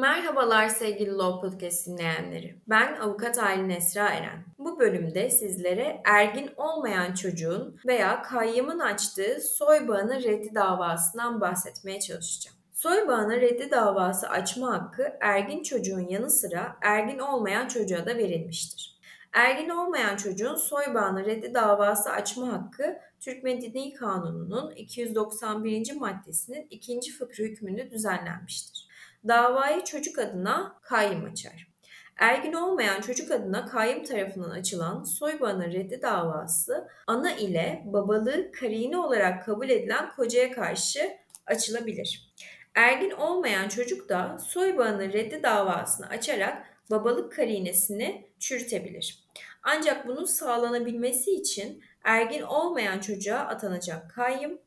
Merhabalar sevgili Law Podcast dinleyenleri. Ben avukat Aylin Esra Eren. Bu bölümde sizlere ergin olmayan çocuğun veya kayyımın açtığı soy bağını reddi davasından bahsetmeye çalışacağım. Soy bağını reddi davası açma hakkı ergin çocuğun yanı sıra ergin olmayan çocuğa da verilmiştir. Ergin olmayan çocuğun soy bağını reddi davası açma hakkı Türk Medeni Kanunu'nun 291. maddesinin ikinci fıkrı hükmünde düzenlenmiştir davayı çocuk adına kayyım açar. Ergin olmayan çocuk adına kayyım tarafından açılan soybağının reddi davası ana ile babalığı karine olarak kabul edilen kocaya karşı açılabilir. Ergin olmayan çocuk da soybağının reddi davasını açarak babalık karinesini çürütebilir. Ancak bunun sağlanabilmesi için ergin olmayan çocuğa atanacak kayyım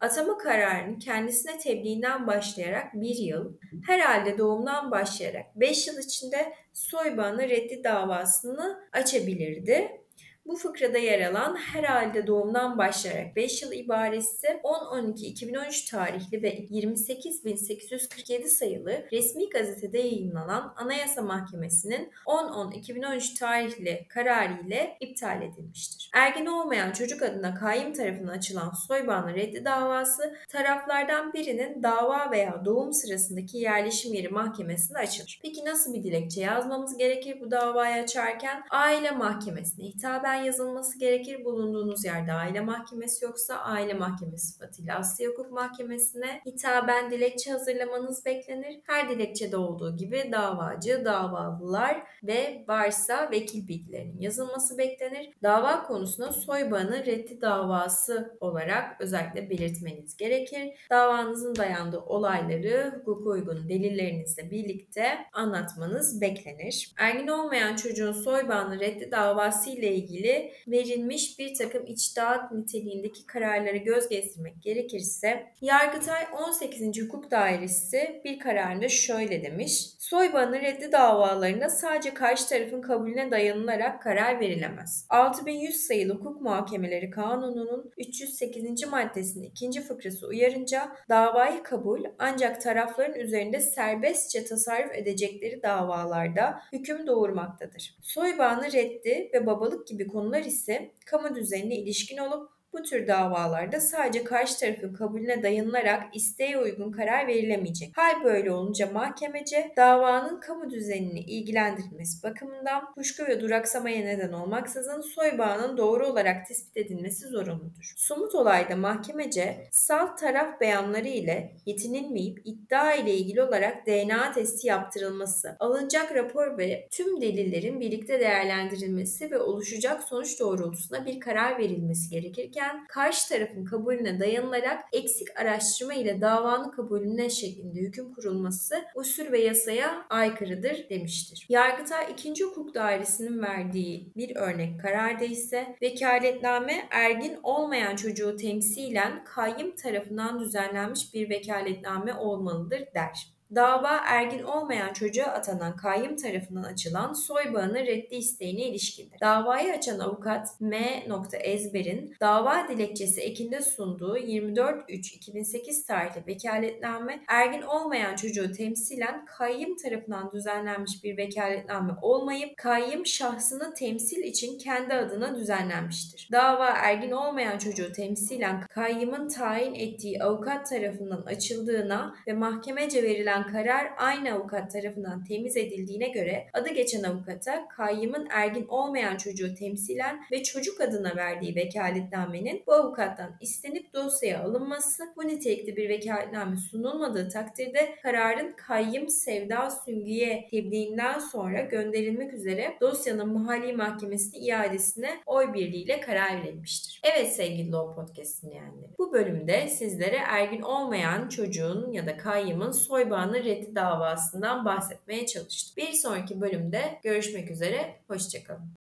Atama kararının kendisine tebliğinden başlayarak bir yıl, herhalde doğumdan başlayarak beş yıl içinde soybağını reddi davasını açabilirdi. Bu fıkrada yer alan herhalde doğumdan başlayarak 5 yıl ibaresi 10-12-2013 tarihli ve 28.847 sayılı resmi gazetede yayınlanan Anayasa Mahkemesi'nin 10-10-2013 tarihli kararı ile iptal edilmiştir. Ergin olmayan çocuk adına kayyum tarafından açılan soybağını reddi davası taraflardan birinin dava veya doğum sırasındaki yerleşim yeri mahkemesinde açılır. Peki nasıl bir dilekçe yazmamız gerekir bu davayı açarken? Aile mahkemesine hitaben yazılması gerekir. Bulunduğunuz yerde aile mahkemesi yoksa aile mahkemesi sıfatıyla Asya Hukuk Mahkemesi'ne hitaben dilekçe hazırlamanız beklenir. Her dilekçede olduğu gibi davacı, davalılar ve varsa vekil bilgilerinin yazılması beklenir. Dava konusuna soybağını reddi davası olarak özellikle belirtmeniz gerekir. Davanızın dayandığı olayları hukuka uygun delillerinizle birlikte anlatmanız beklenir. Ergin olmayan çocuğun soybağını reddi davası ile ilgili ilgili verilmiş bir takım içtihat niteliğindeki kararları göz gezdirmek gerekirse Yargıtay 18. Hukuk Dairesi bir kararında şöyle demiş. Soybanı reddi davalarında sadece karşı tarafın kabulüne dayanılarak karar verilemez. 6100 sayılı hukuk muhakemeleri kanununun 308. maddesinin ikinci fıkrası uyarınca davayı kabul ancak tarafların üzerinde serbestçe tasarruf edecekleri davalarda hüküm doğurmaktadır. Soybanı reddi ve babalık gibi konular ise kamu düzenine ilişkin olup bu tür davalarda sadece karşı tarafın kabulüne dayanılarak isteğe uygun karar verilemeyecek. Hal böyle olunca mahkemece davanın kamu düzenini ilgilendirilmesi bakımından kuşku ve duraksamaya neden olmaksızın soy bağının doğru olarak tespit edilmesi zorunludur. Somut olayda mahkemece salt taraf beyanları ile yetinilmeyip iddia ile ilgili olarak DNA testi yaptırılması, alınacak rapor ve tüm delillerin birlikte değerlendirilmesi ve oluşacak sonuç doğrultusunda bir karar verilmesi gerekirken edilirken karşı tarafın kabulüne dayanılarak eksik araştırma ile davanın kabulüne şeklinde hüküm kurulması usul ve yasaya aykırıdır demiştir. Yargıtay 2. Hukuk Dairesi'nin verdiği bir örnek kararda ise vekaletname ergin olmayan çocuğu temsilen kayyım tarafından düzenlenmiş bir vekaletname olmalıdır der. Dava ergin olmayan çocuğa atanan kayyım tarafından açılan soy bağını reddi isteğine ilişkindir. Davayı açan avukat M. Ezber'in dava dilekçesi ekinde sunduğu 24.3.2008 tarihli vekaletname ergin olmayan çocuğu temsilen kayyım tarafından düzenlenmiş bir vekaletname olmayıp kayyım şahsını temsil için kendi adına düzenlenmiştir. Dava ergin olmayan çocuğu temsilen kayyımın tayin ettiği avukat tarafından açıldığına ve mahkemece verilen verilen karar aynı avukat tarafından temiz edildiğine göre adı geçen avukata kayyımın ergin olmayan çocuğu temsilen ve çocuk adına verdiği vekaletnamenin bu avukattan istenip dosyaya alınması, bu nitelikli bir vekaletname sunulmadığı takdirde kararın kayyım Sevda Süngü'ye tebliğinden sonra gönderilmek üzere dosyanın mahalli mahkemesine iadesine oy birliğiyle karar verilmiştir. Evet sevgili Law Podcast dinleyenleri. Bu bölümde sizlere ergin olmayan çocuğun ya da kayyımın soy bağını Osmanlı reddi davasından bahsetmeye çalıştım. Bir sonraki bölümde görüşmek üzere, hoşçakalın.